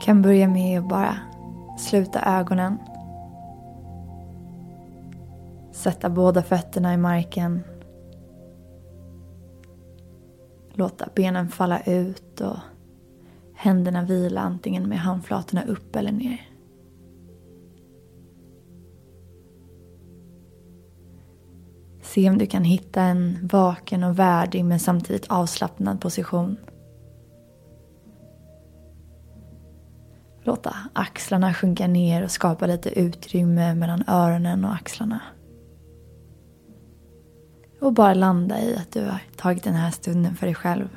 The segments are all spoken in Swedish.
Kan börja med att bara sluta ögonen. Sätta båda fötterna i marken. Låta benen falla ut och händerna vila antingen med handflatorna upp eller ner. Se om du kan hitta en vaken och värdig men samtidigt avslappnad position. Låta axlarna sjunka ner och skapa lite utrymme mellan öronen och axlarna. Och bara landa i att du har tagit den här stunden för dig själv.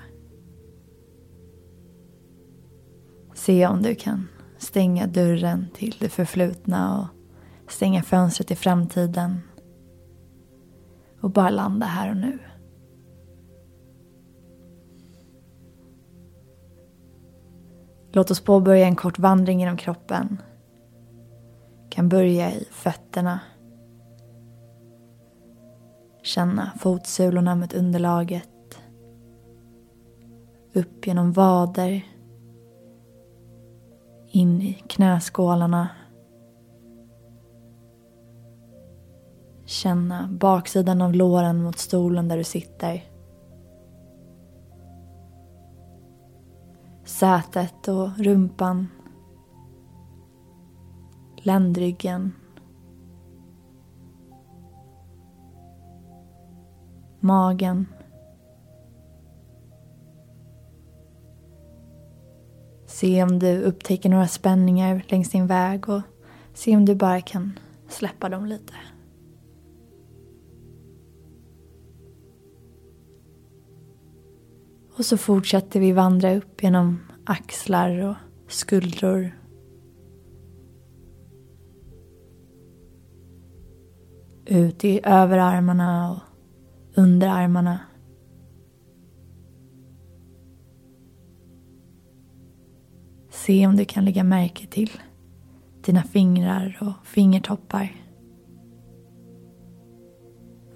Se om du kan stänga dörren till det förflutna och stänga fönstret till framtiden. Och bara landa här och nu. Låt oss påbörja en kort vandring genom kroppen. Kan börja i fötterna. Känna fotsulorna mot underlaget. Upp genom vader. In i knäskålarna. Känna baksidan av låren mot stolen där du sitter. Sätet och rumpan. Ländryggen. Magen. Se om du upptäcker några spänningar längs din väg och se om du bara kan släppa dem lite. Och så fortsätter vi vandra upp genom axlar och skuldror. Ut i överarmarna och underarmarna. Se om du kan lägga märke till dina fingrar och fingertoppar.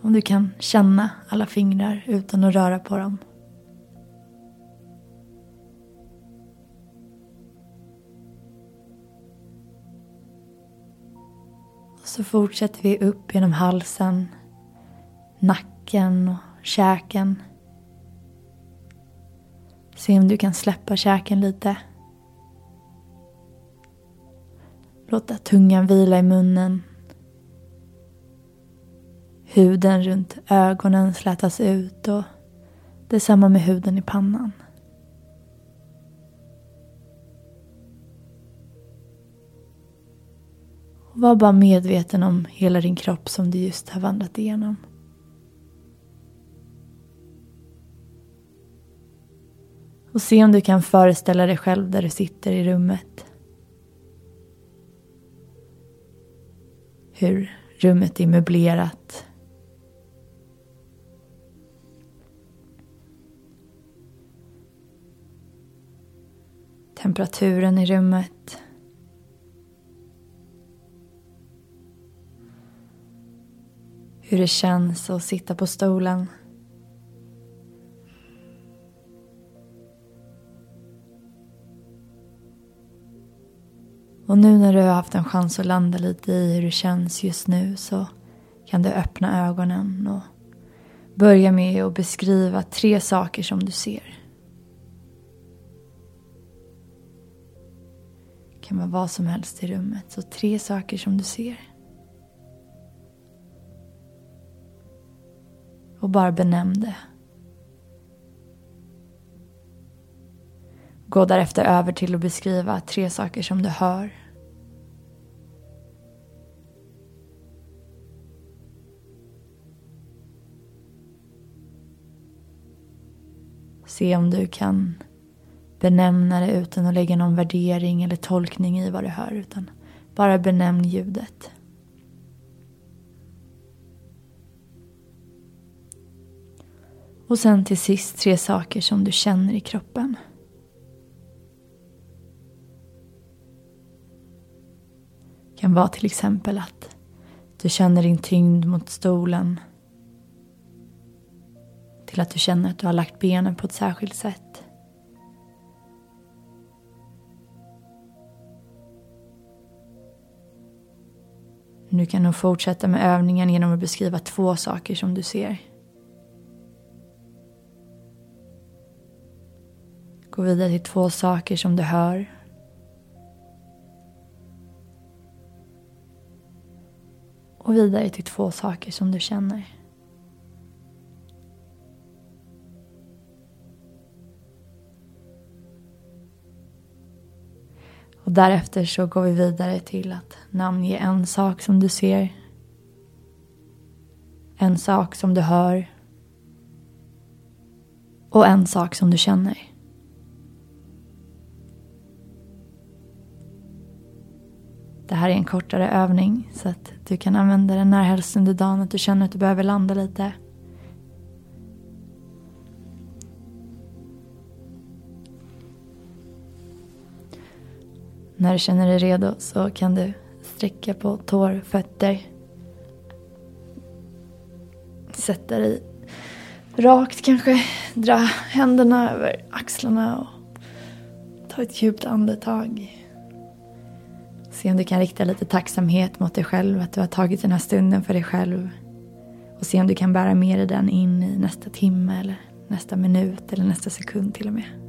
Om du kan känna alla fingrar utan att röra på dem. Så fortsätter vi upp genom halsen, nacken och käken. Se om du kan släppa käken lite. Låta tungan vila i munnen. Huden runt ögonen slätas ut och detsamma med huden i pannan. Var bara medveten om hela din kropp som du just har vandrat igenom. Och se om du kan föreställa dig själv där du sitter i rummet. Hur rummet är möblerat. Temperaturen i rummet. Hur det känns att sitta på stolen. Och nu när du har haft en chans att landa lite i hur det känns just nu så kan du öppna ögonen och börja med att beskriva tre saker som du ser. Det kan vara vad som helst i rummet, så tre saker som du ser. Och bara benämn det. Gå därefter över till att beskriva tre saker som du hör. Se om du kan benämna det utan att lägga någon värdering eller tolkning i vad du hör. Utan bara benämn ljudet. Och sen till sist tre saker som du känner i kroppen. Det kan vara till exempel att du känner din tyngd mot stolen. Till att du känner att du har lagt benen på ett särskilt sätt. Du kan nog fortsätta med övningen genom att beskriva två saker som du ser. Gå vidare till två saker som du hör. Och vidare till två saker som du känner. Och därefter så går vi vidare till att namnge en sak som du ser. En sak som du hör. Och en sak som du känner. Det här är en kortare övning så att du kan använda den närhelst under dagen att du känner att du behöver landa lite. När du känner dig redo så kan du sträcka på tår, fötter. Sätta dig rakt kanske. Dra händerna över axlarna och ta ett djupt andetag. Se om du kan rikta lite tacksamhet mot dig själv, att du har tagit den här stunden för dig själv. Och se om du kan bära med dig den in i nästa timme eller nästa minut eller nästa sekund till och med.